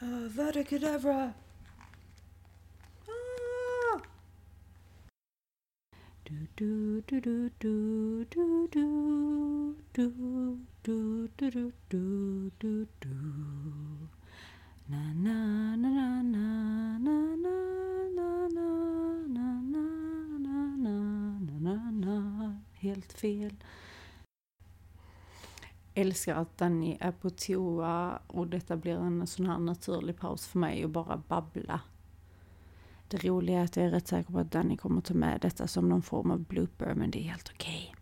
Avada kedavra! Ah! Du, du, du, du, du, du, du, du, du, du, du, du, du, du. Na, na, na, na, na, na, na, na, na, na, na, na, na, na, na. Helt fel. Älskar att Danny är på toa och detta blir en sån här naturlig paus för mig att bara babbla. Det roliga är att jag är rätt säker på att Danny kommer ta med detta som någon form av blooper, men det är helt okej.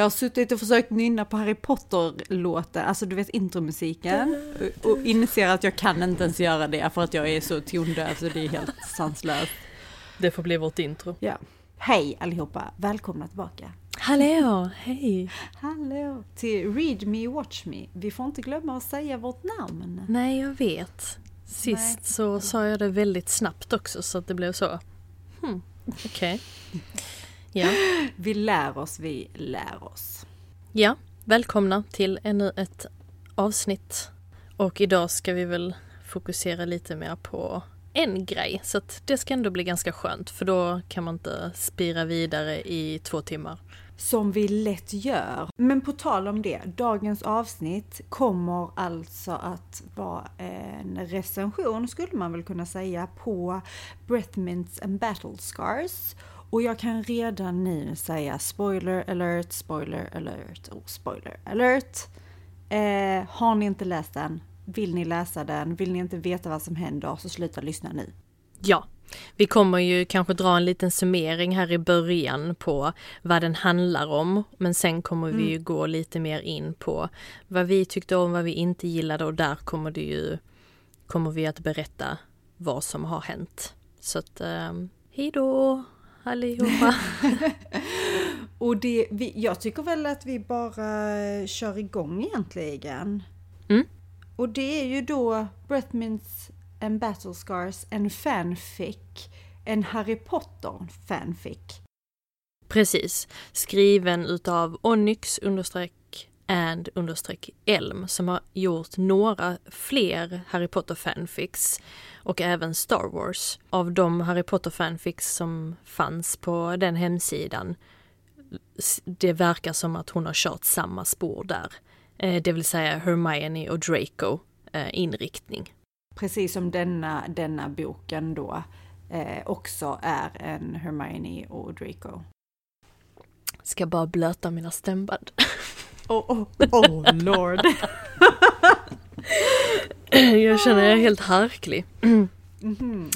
Jag har suttit och försökt nynna på Harry Potter-låten, alltså du vet intromusiken, och inser att jag kan inte ens göra det för att jag är så tondöv så det är helt sanslöst. Det får bli vårt intro. Ja. Hej allihopa, välkomna tillbaka. Hallå, hej! Hallå! Till Read Me Watch Me. Vi får inte glömma att säga vårt namn. Nej, jag vet. Sist Nej. så sa jag det väldigt snabbt också så att det blev så. Hmm, okej. Ja. Vi lär oss, vi lär oss. ja, välkomna till ännu ett avsnitt. Och idag ska vi väl fokusera lite mer på en grej. Så att det ska ändå bli ganska skönt för då kan man inte spira vidare i två timmar. Som vi lätt gör. Men på tal om det, dagens avsnitt kommer alltså att vara en recension, skulle man väl kunna säga, på Breath Mints and Battle Scars. Och jag kan redan nu säga spoiler alert, spoiler alert och spoiler alert. Eh, har ni inte läst den, vill ni läsa den, vill ni inte veta vad som händer så sluta lyssna nu. Ja, vi kommer ju kanske dra en liten summering här i början på vad den handlar om. Men sen kommer vi ju gå lite mer in på vad vi tyckte om, vad vi inte gillade och där kommer det ju kommer vi att berätta vad som har hänt. Så att eh, hej då allihopa! Och det, vi, jag tycker väl att vi bara kör igång egentligen. Mm. Och det är ju då Breath Mints and Battle Scars, en fanfic, en Harry Potter fanfic. Precis, skriven utav Onyx understreck and understreck Elm som har gjort några fler Harry Potter fanfics och även Star Wars. Av de Harry Potter fanfics som fanns på den hemsidan det verkar som att hon har kört samma spår där. Eh, Det vill säga Hermione och Draco eh, inriktning. Precis som denna, denna boken då eh, också är en Hermione och Draco. Ska bara blöta mina stämband. Oh, oh, oh lord! Jag känner jag är helt harklig. Mhm.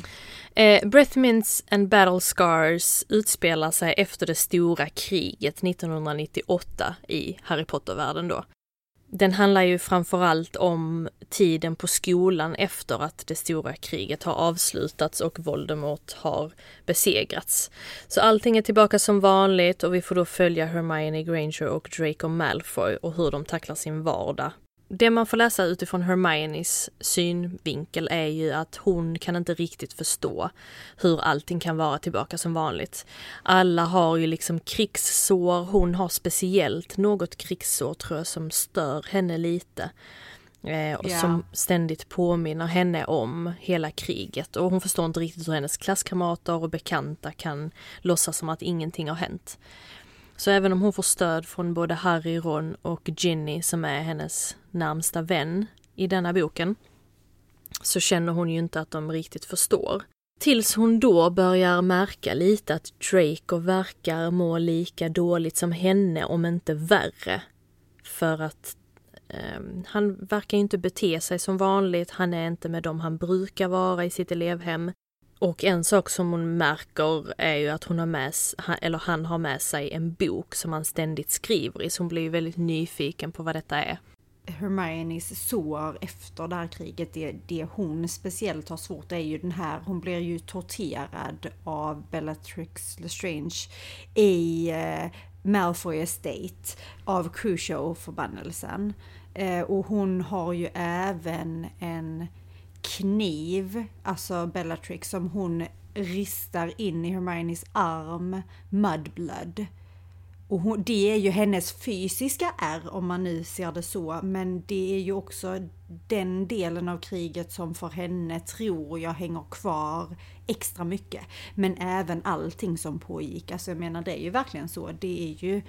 Eh, Breath Mints and Battle Scars utspelar sig efter det stora kriget 1998 i Harry Potter-världen då. Den handlar ju framförallt om tiden på skolan efter att det stora kriget har avslutats och Voldemort har besegrats. Så allting är tillbaka som vanligt och vi får då följa Hermione Granger och Draco Malfoy och hur de tacklar sin vardag det man får läsa utifrån Hermiones synvinkel är ju att hon kan inte riktigt förstå hur allting kan vara tillbaka som vanligt. Alla har ju liksom krigssår, hon har speciellt något krigssår tror jag som stör henne lite. Eh, och Ja. som ständigt påminner henne om hela kriget och hon förstår inte riktigt hur hennes klasskamrater och bekanta kan låtsas som att ingenting har hänt. Så även om hon får stöd från både Harry, Ron och Ginny som är hennes närmsta vän i denna boken så känner hon ju inte att de riktigt förstår. Tills hon då börjar märka lite att Draco verkar må lika dåligt som henne om inte värre. För att eh, han verkar ju inte bete sig som vanligt, han är inte med dem han brukar vara i sitt elevhem. Och en sak som hon märker är ju att hon har med, eller han har med sig en bok som han ständigt skriver i, så hon blir ju väldigt nyfiken på vad detta är. Hermiones sår efter det här kriget, det, det hon speciellt har svårt är ju den här, hon blir ju torterad av Bellatrix Lestrange i eh, Malfoy Estate av Crucio-förbannelsen. Eh, och hon har ju även en kniv, alltså Bellatrix, som hon ristar in i Hermiones arm, Mudblood. Och hon, det är ju hennes fysiska ärr om man nu ser det så, men det är ju också den delen av kriget som för henne tror jag hänger kvar extra mycket. Men även allting som pågick, alltså jag menar det är ju verkligen så, det är ju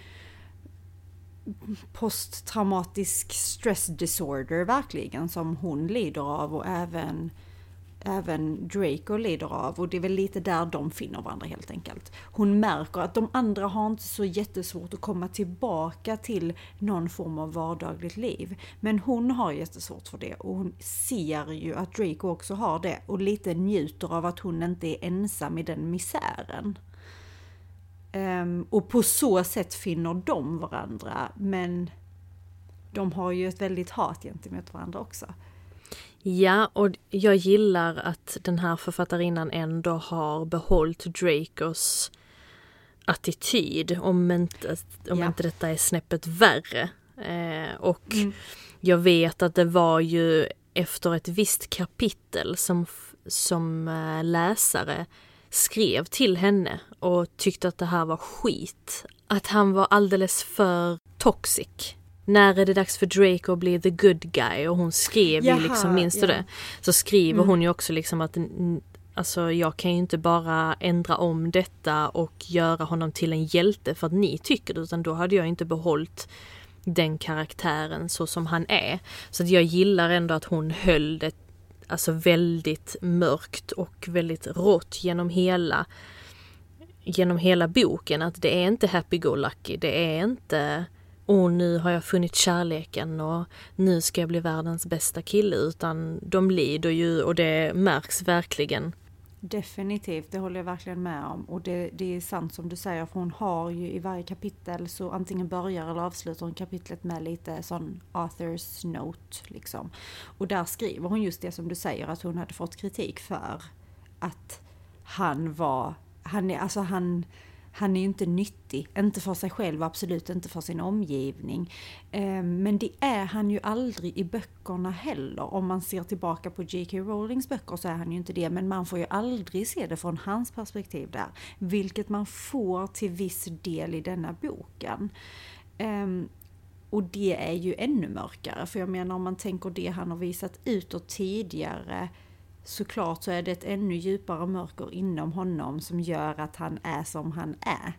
posttraumatisk stress disorder verkligen som hon lider av och även även Draco lider av och det är väl lite där de finner varandra helt enkelt. Hon märker att de andra har inte så jättesvårt att komma tillbaka till någon form av vardagligt liv. Men hon har jättesvårt för det och hon ser ju att Draco också har det och lite njuter av att hon inte är ensam i den misären. Um, och på så sätt finner de varandra men de har ju ett väldigt hat gentemot varandra också. Ja, och jag gillar att den här författarinnan ändå har behållit Dracos attityd, om inte, om ja. inte detta är snäppet värre. Eh, och mm. jag vet att det var ju efter ett visst kapitel som, som eh, läsare skrev till henne och tyckte att det här var skit. Att han var alldeles för toxic när är det dags för Drake att bli the good guy? Och hon skrev Jaha, ju liksom, minns du det? Så skriver mm. hon ju också liksom att Alltså jag kan ju inte bara ändra om detta och göra honom till en hjälte för att ni tycker det utan då hade jag inte behållit den karaktären så som han är. Så att jag gillar ändå att hon höll det alltså väldigt mörkt och väldigt rått genom hela genom hela boken att det är inte happy-go-lucky, det är inte och nu har jag funnit kärleken och nu ska jag bli världens bästa kille utan de lider ju och det märks verkligen. Definitivt, det håller jag verkligen med om. Och det, det är sant som du säger, för hon har ju i varje kapitel så antingen börjar eller avslutar hon kapitlet med lite sån authors note liksom. Och där skriver hon just det som du säger, att hon hade fått kritik för att han var, han är, alltså han han är ju inte nyttig, inte för sig själv, absolut inte för sin omgivning. Ehm, men det är han ju aldrig i böckerna heller. Om man ser tillbaka på J.K. Rowlings böcker så är han ju inte det, men man får ju aldrig se det från hans perspektiv där. Vilket man får till viss del i denna boken. Ehm, och det är ju ännu mörkare, för jag menar om man tänker det han har visat utåt tidigare såklart så är det ett ännu djupare mörker inom honom som gör att han är som han är.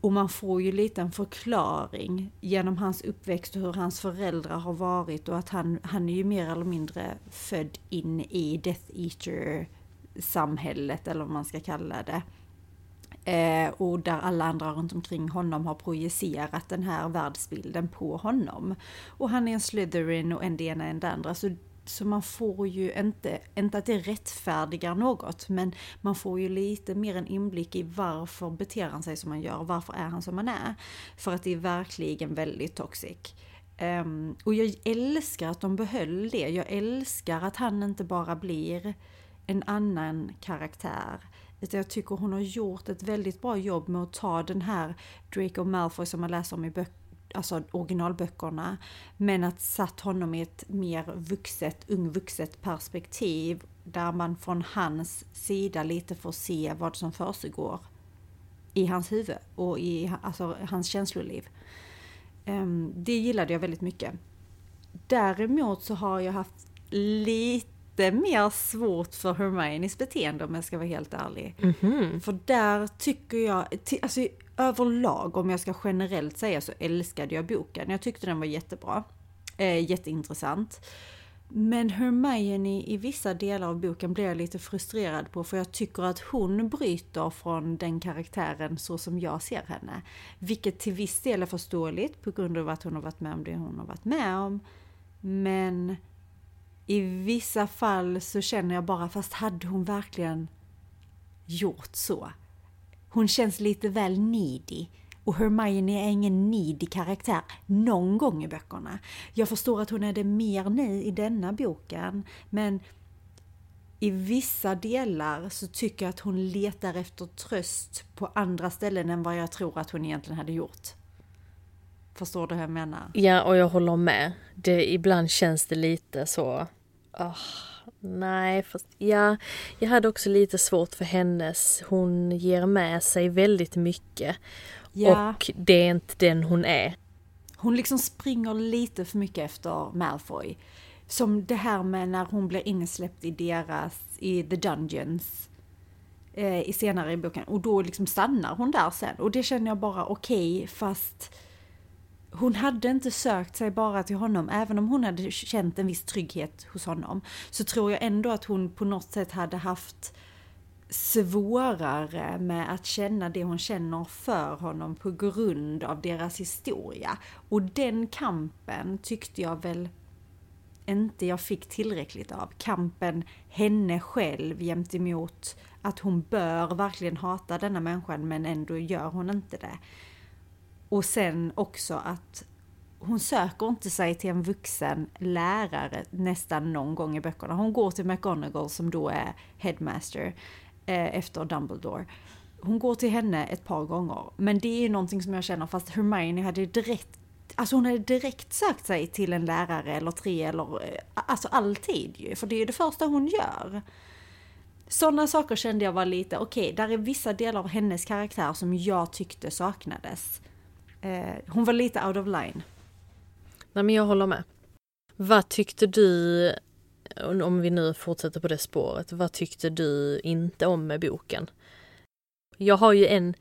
Och man får ju lite en förklaring genom hans uppväxt och hur hans föräldrar har varit och att han, han är ju mer eller mindre född in i Death Eater samhället eller vad man ska kalla det. Eh, och där alla andra runt omkring honom har projicerat den här världsbilden på honom. Och han är en Slytherin och en det ena en det andra. Så så man får ju inte, inte att det rättfärdigar något, men man får ju lite mer en inblick i varför beter han sig som han gör, varför är han som han är. För att det är verkligen väldigt toxic. Um, och jag älskar att de behöll det, jag älskar att han inte bara blir en annan karaktär. Utan jag tycker hon har gjort ett väldigt bra jobb med att ta den här Draco Malfoy som man läser om i böckerna alltså originalböckerna. Men att satt honom i ett mer vuxet, ungvuxet perspektiv där man från hans sida lite får se vad som försiggår i hans huvud och i alltså, hans känsloliv. Ehm, det gillade jag väldigt mycket. Däremot så har jag haft lite mer svårt för Hermiones beteende om jag ska vara helt ärlig. Mm -hmm. För där tycker jag, alltså överlag, om jag ska generellt säga, så älskade jag boken. Jag tyckte den var jättebra. Eh, jätteintressant. Men Hermione i vissa delar av boken blir jag lite frustrerad på för jag tycker att hon bryter från den karaktären så som jag ser henne. Vilket till viss del är förståeligt på grund av att hon har varit med om det hon har varit med om. Men i vissa fall så känner jag bara, fast hade hon verkligen gjort så? Hon känns lite väl needy. Och Hermione är ingen needy karaktär någon gång i böckerna. Jag förstår att hon är det mer nu i denna boken, men i vissa delar så tycker jag att hon letar efter tröst på andra ställen än vad jag tror att hon egentligen hade gjort. Förstår du hur jag menar? Ja, och jag håller med. Det, ibland känns det lite så... Oh, nej, fast ja, jag hade också lite svårt för hennes. Hon ger med sig väldigt mycket. Ja. Och det är inte den hon är. Hon liksom springer lite för mycket efter Malfoy. Som det här med när hon blir insläppt i deras, i the dungeons. Eh, i senare i boken. Och då liksom stannar hon där sen. Och det känner jag bara okej, okay, fast hon hade inte sökt sig bara till honom, även om hon hade känt en viss trygghet hos honom. Så tror jag ändå att hon på något sätt hade haft svårare med att känna det hon känner för honom på grund av deras historia. Och den kampen tyckte jag väl inte jag fick tillräckligt av. Kampen henne själv gentemot att hon bör verkligen hata denna människan men ändå gör hon inte det. Och sen också att hon söker inte sig till en vuxen lärare nästan någon gång i böckerna. Hon går till McGonagall som då är headmaster eh, efter Dumbledore. Hon går till henne ett par gånger, men det är ju någonting som jag känner fast Hermione hade direkt Alltså hon hade direkt sökt sig till en lärare eller tre eller eh, alltså alltid ju, för det är ju det första hon gör. Sådana saker kände jag var lite, okej, okay, där är vissa delar av hennes karaktär som jag tyckte saknades. Eh, hon var lite out of line. Nej men jag håller med. Vad tyckte du, om vi nu fortsätter på det spåret, vad tyckte du inte om med boken? Jag har ju en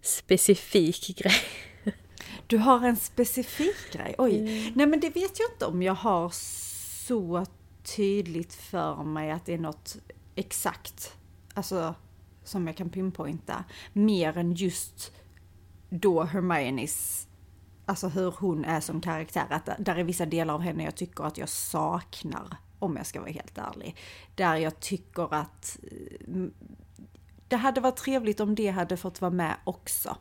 specifik grej. Du har en specifik grej? Oj. Mm. Nej men det vet jag inte om jag har så tydligt för mig att det är något exakt, alltså som jag kan pinpointa. Mer än just då Hermiones, alltså hur hon är som karaktär. Att där är vissa delar av henne jag tycker att jag saknar, om jag ska vara helt ärlig. Där jag tycker att mm, det hade varit trevligt om det hade fått vara med också.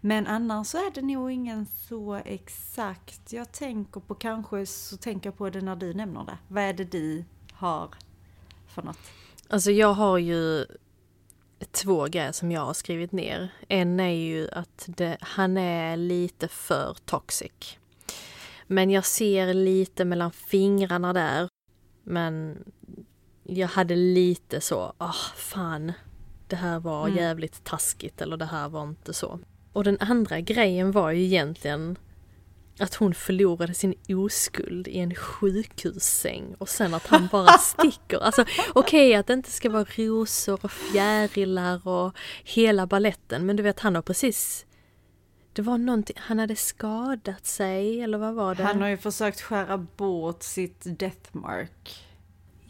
Men annars så är det nog ingen så exakt. Jag tänker på, kanske så tänker jag på det när du nämner det. Vad är det du har för något? Alltså jag har ju två grejer som jag har skrivit ner. En är ju att det, han är lite för toxic. Men jag ser lite mellan fingrarna där. Men jag hade lite så, ah oh, fan, det här var mm. jävligt taskigt eller det här var inte så. Och den andra grejen var ju egentligen att hon förlorade sin oskuld i en sjukhussäng och sen att han bara sticker. Alltså okej okay, att det inte ska vara rosor och fjärilar och hela balletten men du vet han har precis det var någonting, han hade skadat sig eller vad var det? Han har ju försökt skära bort sitt deathmark.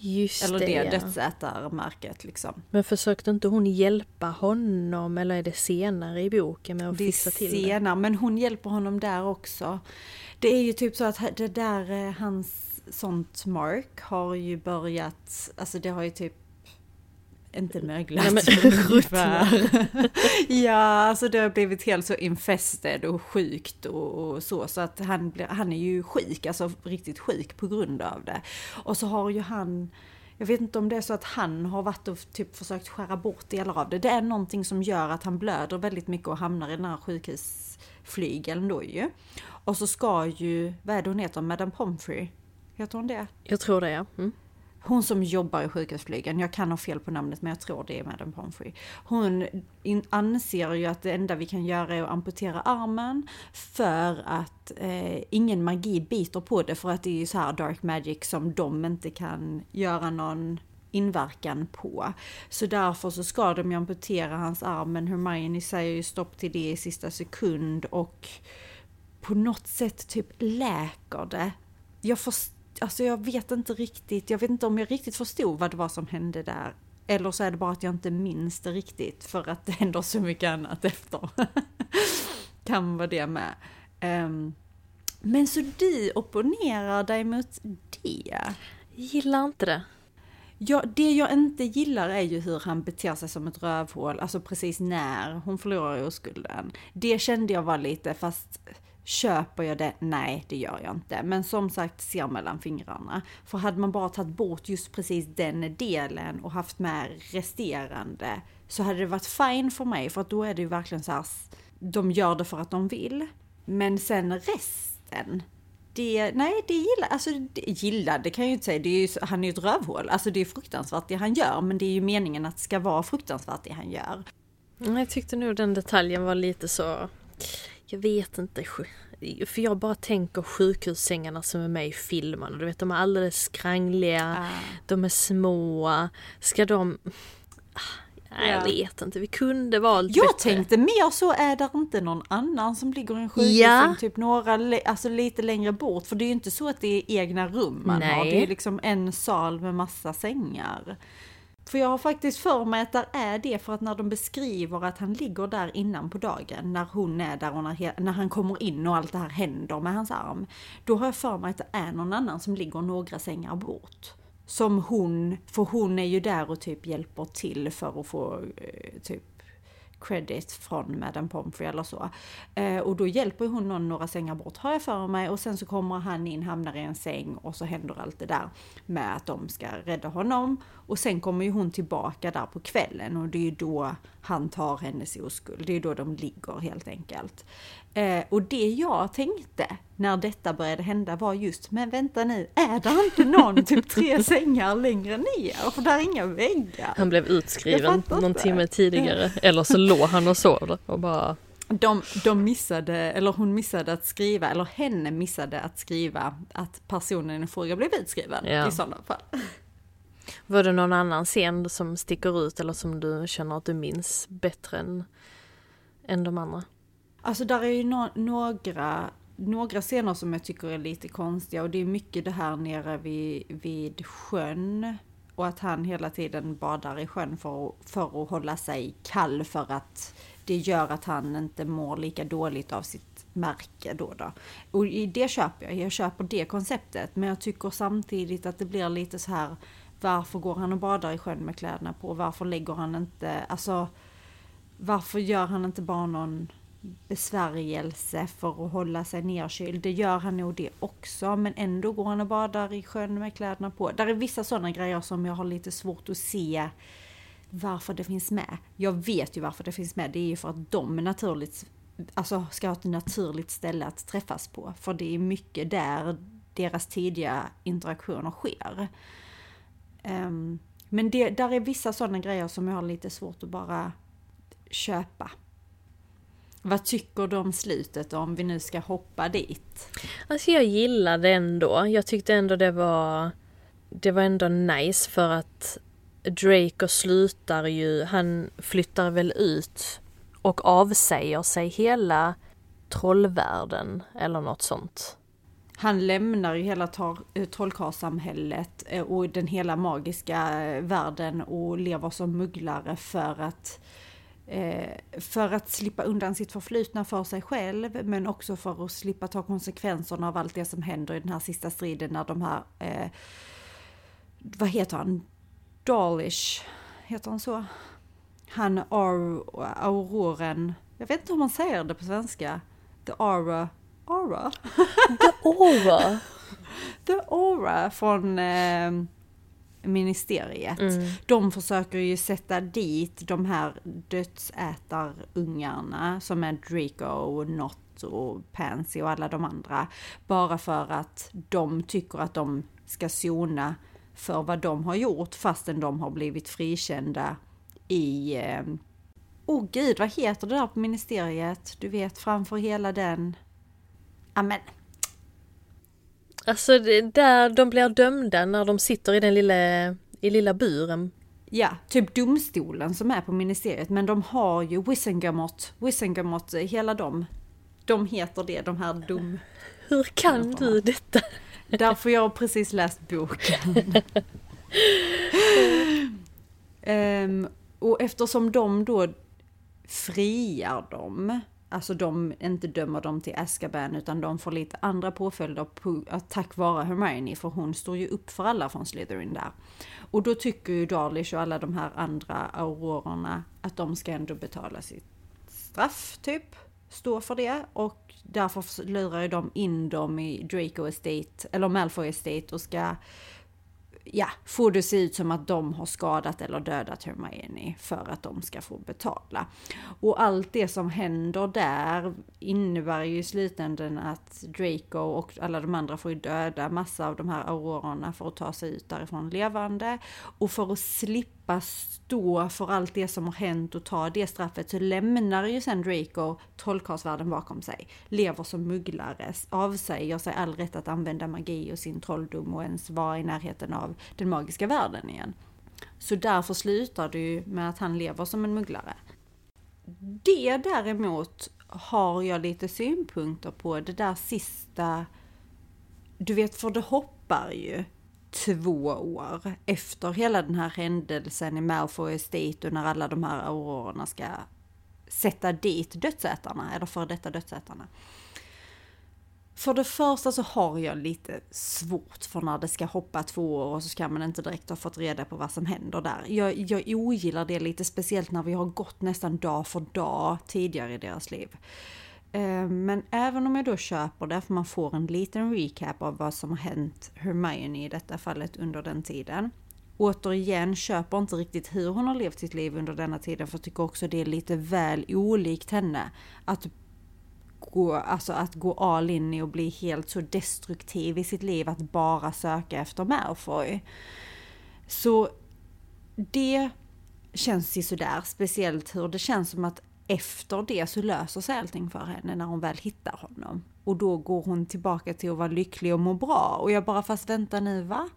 Just eller det, det ja. dödsätarmärket liksom. Men försökte inte hon hjälpa honom eller är det senare i boken med att det fixa till senare, det? senare, men hon hjälper honom där också. Det är ju typ så att det där, eh, hans sånt mark har ju börjat, alltså det har ju typ inte möglat Nej, men, ungefär. ja, alltså det har blivit helt så infested och sjukt och, och, så. Så att han, blir, han är ju sjuk, alltså riktigt sjuk på grund av det. Och så har ju han, jag vet inte om det är så att han har varit och typ försökt skära bort delar av det. Det är någonting som gör att han blöder väldigt mycket och hamnar i den här sjukhusflygeln då ju. Och så ska ju, vad är det hon heter, Madame Pomfrey? Heter hon det? Jag tror det ja. Mm. Hon som jobbar i sjukhusflygen, jag kan ha fel på namnet men jag tror det är Madame Pomfrey. Hon anser ju att det enda vi kan göra är att amputera armen för att eh, ingen magi biter på det för att det är ju så här dark magic som de inte kan göra någon inverkan på. Så därför så ska de ju amputera hans arm men Hermione säger ju stopp till det i sista sekund och på något sätt typ läker det. Jag förstår alltså jag vet inte riktigt, jag vet inte om jag riktigt förstod vad det var som hände där. Eller så är det bara att jag inte minns det riktigt för att det händer så mycket annat efter. kan vara det med. Um, men så du opponerar dig mot det? Gillar inte det. Ja, det jag inte gillar är ju hur han beter sig som ett rövhål, alltså precis när hon förlorar oskulden. Det kände jag var lite, fast Köper jag det? Nej, det gör jag inte. Men som sagt, ser mellan fingrarna. För hade man bara tagit bort just precis den delen och haft med resterande så hade det varit fine för mig. För att då är det ju verkligen så här, de gör det för att de vill. men sen resten, det, nej det gillar, alltså det, gillar det kan jag ju inte säga, det är ju, han är ju ett rövhål. Alltså det är fruktansvärt det han gör, men det är ju meningen att det ska vara fruktansvärt det han gör. Jag tyckte nog den detaljen var lite så, jag vet inte, för jag bara tänker sjukhussängarna som är med i filmen. Du vet de är alldeles skrangliga, ah. de är små. Ska de... Nej, jag vet inte, vi kunde valt Jag bättre. tänkte mer så, är det inte någon annan som ligger i en sjukhussäng, ja. typ några, alltså lite längre bort? För det är ju inte så att det är egna rum man Nej. har, det är liksom en sal med massa sängar. För jag har faktiskt för mig att där är det för att när de beskriver att han ligger där innan på dagen, när hon är där och när, när han kommer in och allt det här händer med hans arm. Då har jag för mig att det är någon annan som ligger några sängar bort. Som hon, för hon är ju där och typ hjälper till för att få eh, typ credit från Madame Pomfrey eller så. Eh, och då hjälper hon någon några sängar bort har jag för mig och sen så kommer han in, hamnar i en säng och så händer allt det där med att de ska rädda honom. Och sen kommer ju hon tillbaka där på kvällen och det är ju då han tar hennes oskuld. Det är då de ligger helt enkelt. Eh, och det jag tänkte när detta började hända var just, men vänta nu, är det inte någon typ tre sängar längre ner? För där är inga väggar. Han blev utskriven någon timme tidigare, eller så låg han och sov och bara... De, de missade, eller hon missade att skriva, eller henne missade att skriva att personen i fråga blev utskriven ja. i sådana fall. Var det någon annan scen som sticker ut eller som du känner att du minns bättre än, än de andra? Alltså där är ju no några, några scener som jag tycker är lite konstiga och det är mycket det här nere vid, vid sjön. Och att han hela tiden badar i sjön för, för att hålla sig kall för att det gör att han inte mår lika dåligt av sitt märke då. då. Och det köper jag, jag köper det konceptet. Men jag tycker samtidigt att det blir lite så här varför går han och badar i sjön med kläderna på? Varför lägger han inte, alltså varför gör han inte bara någon besvärjelse för att hålla sig nerkyld. Det gör han nog det också, men ändå går han och badar i sjön med kläderna på. Där är vissa sådana grejer som jag har lite svårt att se varför det finns med. Jag vet ju varför det finns med. Det är ju för att de naturligt, alltså ska ha ett naturligt ställe att träffas på. För det är mycket där deras tidiga interaktioner sker. Um, men det, där är vissa sådana grejer som jag har lite svårt att bara köpa. Vad tycker du om slutet om vi nu ska hoppa dit? Alltså jag gillade ändå. Jag tyckte ändå det var Det var ändå nice för att Draco slutar ju, han flyttar väl ut och avsäger sig hela trollvärlden eller något sånt. Han lämnar ju hela eh, trollkarlssamhället eh, och den hela magiska eh, världen och lever som mugglare för att för att slippa undan sitt förflutna för sig själv, men också för att slippa ta konsekvenserna av allt det som händer i den här sista striden när de här, eh, vad heter han, Dalish, heter han så? Han Aur Auroren, jag vet inte hur man säger det på svenska, The Aura, Aura? The Aura? The Aura från eh, ministeriet. Mm. De försöker ju sätta dit de här dödsätarungarna som är Draco och Not och Pansy och alla de andra. Bara för att de tycker att de ska sona för vad de har gjort fastän de har blivit frikända i... Eh, oh gud, vad heter det där på ministeriet? Du vet, framför hela den... Amen. Alltså där de blir dömda när de sitter i den lilla, i lilla buren. Ja, typ domstolen som är på ministeriet. Men de har ju Wissengamot, Wissengamot, hela dem. De heter det, de här dom... Hur kan du detta? Därför jag har precis läst boken. um, och eftersom de då friar dem alltså de inte dömer dem till Azkaban utan de får lite andra påföljder på, tack vare Hermione för hon står ju upp för alla från Slytherin där. Och då tycker ju Darlish och alla de här andra aurorerna att de ska ändå betala sitt straff typ. Stå för det och därför lurar ju de in dem i Draco Estate eller Malfoy Estate och ska ja, får det se ut som att de har skadat eller dödat Hermione för att de ska få betala. Och allt det som händer där innebär ju i slutändan att Draco och alla de andra får ju döda massa av de här aurorerna för att ta sig ut därifrån levande. Och för att slippa stå för allt det som har hänt och ta det straffet så lämnar ju sen Draco trollkarlsvärlden bakom sig. Lever som mugglare, avsäger sig all rätt att använda magi och sin trolldom och ens vara i närheten av den magiska världen igen. Så därför slutar det ju med att han lever som en mugglare. Det däremot har jag lite synpunkter på, det där sista... Du vet, för det hoppar ju två år efter hela den här händelsen i Malfoy Estate och när alla de här aurorerna ska sätta dit dödsätarna, eller för detta dödsätarna. För det första så har jag lite svårt för när det ska hoppa två år och så ska man inte direkt ha fått reda på vad som händer där. Jag, jag ogillar det lite, speciellt när vi har gått nästan dag för dag tidigare i deras liv. Eh, men även om jag då köper det, för man får en liten recap av vad som har hänt Hermione i detta fallet under den tiden. Återigen, köper inte riktigt hur hon har levt sitt liv under denna tiden, för jag tycker också det är lite väl olikt henne. Att gå, alltså att gå all in i och bli helt så destruktiv i sitt liv, att bara söka efter Malfoy. Så det känns ju sådär, speciellt hur det känns som att efter det så löser sig allting för henne när hon väl hittar honom. Och då går hon tillbaka till att vara lycklig och må bra. Och jag bara, fast vänta nu va?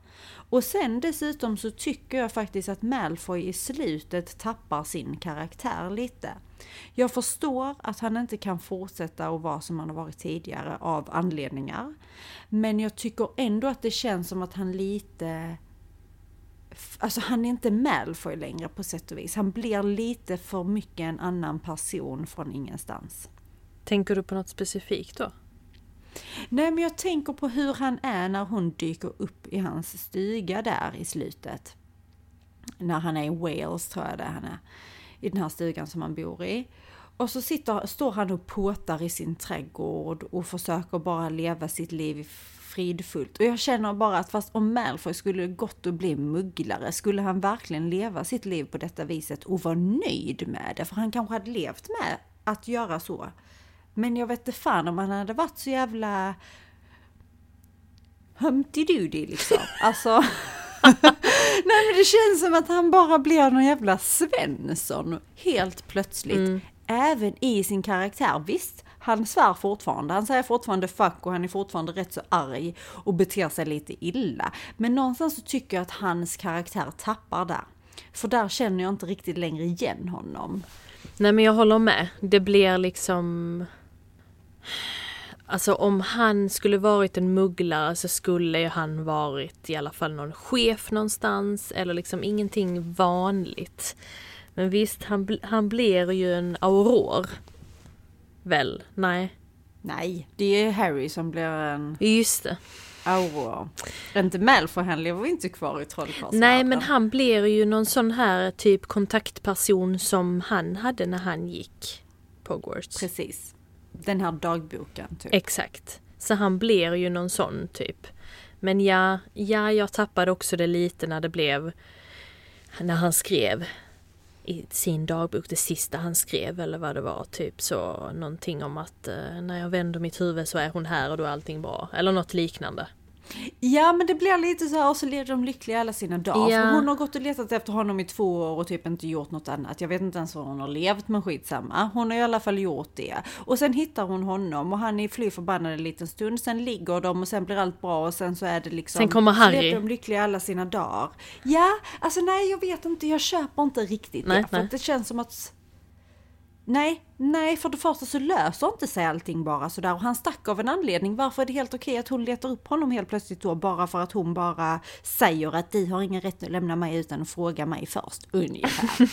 Och sen dessutom så tycker jag faktiskt att Malfoy i slutet tappar sin karaktär lite. Jag förstår att han inte kan fortsätta att vara som han har varit tidigare av anledningar. Men jag tycker ändå att det känns som att han lite Alltså han är inte Malfoy längre på sätt och vis. Han blir lite för mycket en annan person från ingenstans. Tänker du på något specifikt då? Nej men jag tänker på hur han är när hon dyker upp i hans stuga där i slutet. När han är i Wales tror jag det han är. I den här stugan som han bor i. Och så sitter, står han och påtar i sin trädgård och försöker bara leva sitt liv fridfullt. Och jag känner bara att fast om Malfoy skulle gått och bli mugglare, skulle han verkligen leva sitt liv på detta viset och vara nöjd med det? För han kanske hade levt med att göra så. Men jag vet inte fan om han hade varit så jävla Humpty Duty liksom. Alltså. Nej men det känns som att han bara blir någon jävla Svensson helt plötsligt. Mm. Även i sin karaktär. Visst, han svär fortfarande, han säger fortfarande fuck och han är fortfarande rätt så arg och beter sig lite illa. Men någonstans så tycker jag att hans karaktär tappar där. För där känner jag inte riktigt längre igen honom. Nej men jag håller med. Det blir liksom... Alltså om han skulle varit en mugglare så skulle ju han varit i alla fall någon chef någonstans eller liksom ingenting vanligt. Men visst, han, han blir ju en auror. Väl? Nej. Nej, det är Harry som blir en... Just det. Aurora. Inte Malfoy, han lever inte kvar i trollkarlsvärlden. Nej, men han blir ju någon sån här typ kontaktperson som han hade när han gick på Hogwarts. Precis. Den här dagboken, typ. Exakt. Så han blir ju någon sån typ. Men ja, ja, jag tappade också det lite när det blev när han skrev i sin dagbok, det sista han skrev eller vad det var, typ så någonting om att eh, när jag vänder mitt huvud så är hon här och då är allting bra. Eller något liknande. Ja men det blir lite så här och så lever de lyckliga alla sina dagar. Ja. För hon har gått och letat efter honom i två år och typ inte gjort något annat. Jag vet inte ens vad hon har levt men skitsamma. Hon har i alla fall gjort det. Och sen hittar hon honom och han är fly förbannad en liten stund. Sen ligger de och sen blir allt bra och sen så är det liksom. Sen kommer Harry. Lever de lyckliga alla sina dagar. Ja, alltså nej jag vet inte. Jag köper inte riktigt nej, det. För nej. det känns som att Nej, nej, för det första så löser inte sig allting bara sådär och han stack av en anledning. Varför är det helt okej att hon letar upp honom helt plötsligt då bara för att hon bara säger att de har ingen rätt att lämna mig utan att fråga mig först, ungefär.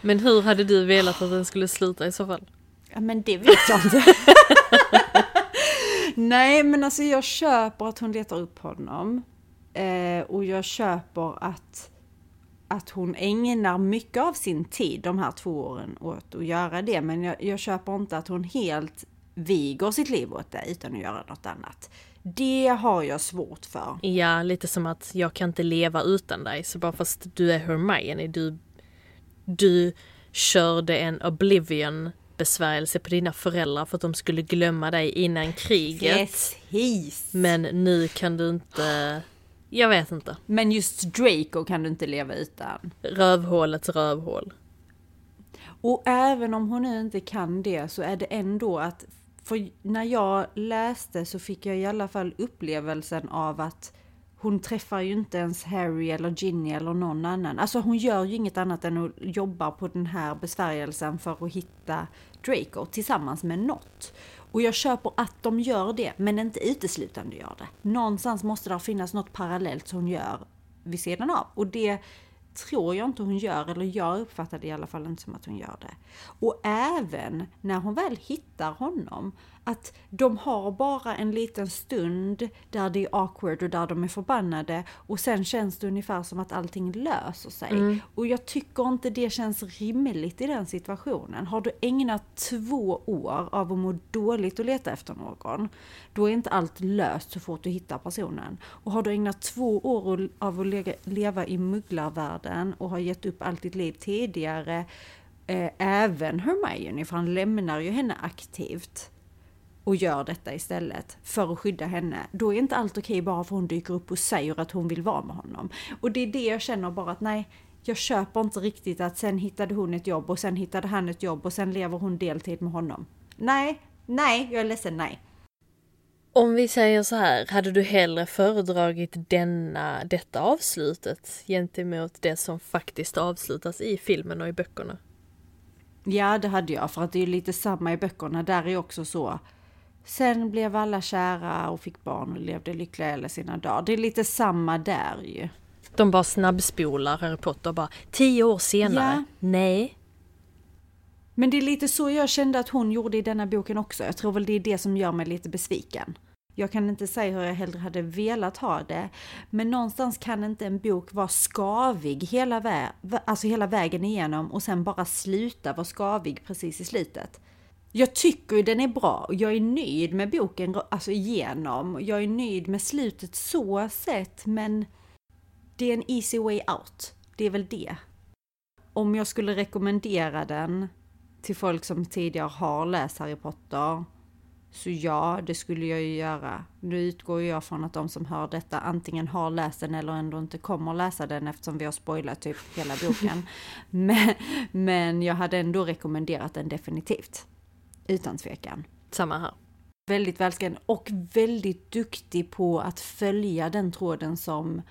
men hur hade du velat att den skulle sluta i så fall? Ja men det vet jag inte. nej men alltså jag köper att hon letar upp honom. Eh, och jag köper att att hon ägnar mycket av sin tid de här två åren åt att göra det. Men jag, jag köper inte att hon helt viger sitt liv åt det utan att göra något annat. Det har jag svårt för. Ja, lite som att jag kan inte leva utan dig. Så bara fast du är Hermione, du, du körde en oblivion besvärjelse på dina föräldrar för att de skulle glömma dig innan kriget. Precis! Men nu kan du inte... Jag vet inte. Men just Draco kan du inte leva utan. Rövhålets rövhål. Och även om hon nu inte kan det så är det ändå att för när jag läste så fick jag i alla fall upplevelsen av att hon träffar ju inte ens Harry eller Ginny eller någon annan. Alltså hon gör ju inget annat än att jobba på den här besvärjelsen för att hitta Draco tillsammans med något. Och jag köper att de gör det, men inte uteslutande gör det. Någonstans måste det finnas något parallellt som hon gör vid sidan av. Och det tror jag inte hon gör, eller jag uppfattar det i alla fall inte som att hon gör det. Och även när hon väl hittar honom, att de har bara en liten stund där det är awkward och där de är förbannade och sen känns det ungefär som att allting löser sig. Mm. Och jag tycker inte det känns rimligt i den situationen. Har du ägnat två år av att må dåligt och leta efter någon, då är inte allt löst så fort du hittar personen. Och har du ägnat två år av att leva i mugglarvärlden och har gett upp allt ditt liv tidigare, eh, även Hermione, för han lämnar ju henne aktivt och gör detta istället för att skydda henne, då är inte allt okej bara för hon dyker upp och säger att hon vill vara med honom. Och det är det jag känner bara att nej, jag köper inte riktigt att sen hittade hon ett jobb och sen hittade han ett jobb och sen lever hon deltid med honom. Nej, nej, jag är ledsen, nej. Om vi säger så här, hade du hellre föredragit denna, detta avslutet gentemot det som faktiskt avslutas i filmen och i böckerna? Ja, det hade jag, för att det är lite samma i böckerna. Där är också så Sen blev alla kära och fick barn och levde lyckliga hela sina dagar. Det är lite samma där ju. De bara snabbspolar Harry Potter bara tio år senare. Ja. Nej. Men det är lite så jag kände att hon gjorde i denna boken också. Jag tror väl det är det som gör mig lite besviken. Jag kan inte säga hur jag hellre hade velat ha det, men någonstans kan inte en bok vara skavig hela, vä alltså hela vägen igenom och sen bara sluta vara skavig precis i slutet. Jag tycker ju den är bra och jag är nöjd med boken alltså igenom. Jag är nöjd med slutet så sett, men det är en easy way out. Det är väl det. Om jag skulle rekommendera den till folk som tidigare har läst Harry Potter, så ja, det skulle jag ju göra. Nu utgår jag från att de som hör detta antingen har läst den eller ändå inte kommer läsa den eftersom vi har spoilat typ hela boken. men, men jag hade ändå rekommenderat den definitivt. Utan tvekan. Samma här. Väldigt välskriven och väldigt duktig på att följa den tråden som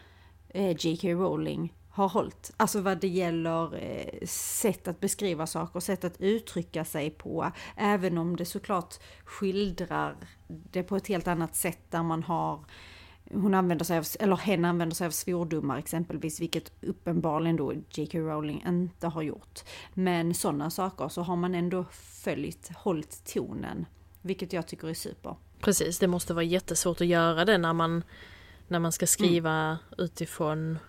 eh, J.K. Rowling har hållit. Alltså vad det gäller eh, sätt att beskriva saker, sätt att uttrycka sig på. Även om det såklart skildrar det på ett helt annat sätt där man har hon använder sig av, eller hen använder sig av svordomar exempelvis, vilket uppenbarligen då J.K. Rowling inte har gjort. Men sådana saker så har man ändå följt, hållit tonen, vilket jag tycker är super. Precis, det måste vara jättesvårt att göra det när man, när man ska skriva mm. utifrån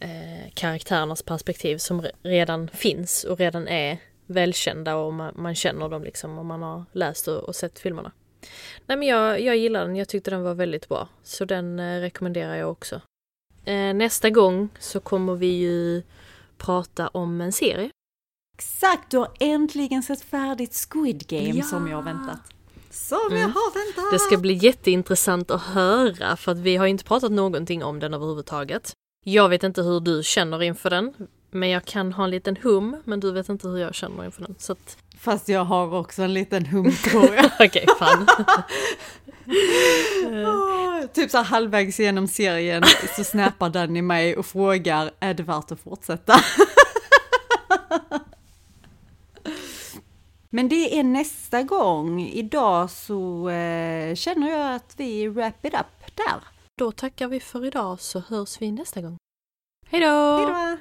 eh, karaktärernas perspektiv som redan finns och redan är välkända och man, man känner dem liksom om man har läst och, och sett filmerna. Nej men jag, jag gillar den, jag tyckte den var väldigt bra. Så den eh, rekommenderar jag också. Eh, nästa gång så kommer vi ju prata om en serie. Exakt, du har äntligen sett färdigt Squid Game ja. som jag väntat. Som mm. jag har väntat! Det ska bli jätteintressant att höra för att vi har inte pratat någonting om den överhuvudtaget. Jag vet inte hur du känner inför den, men jag kan ha en liten hum, men du vet inte hur jag känner inför den. Så att Fast jag har också en liten hum tror jag. Okej, okay, fan. typ så halvvägs genom serien så snappar Danny mig och frågar, är det värt att fortsätta? Men det är nästa gång. Idag så eh, känner jag att vi wrap it up där. Då tackar vi för idag så hörs vi nästa gång. Hej då!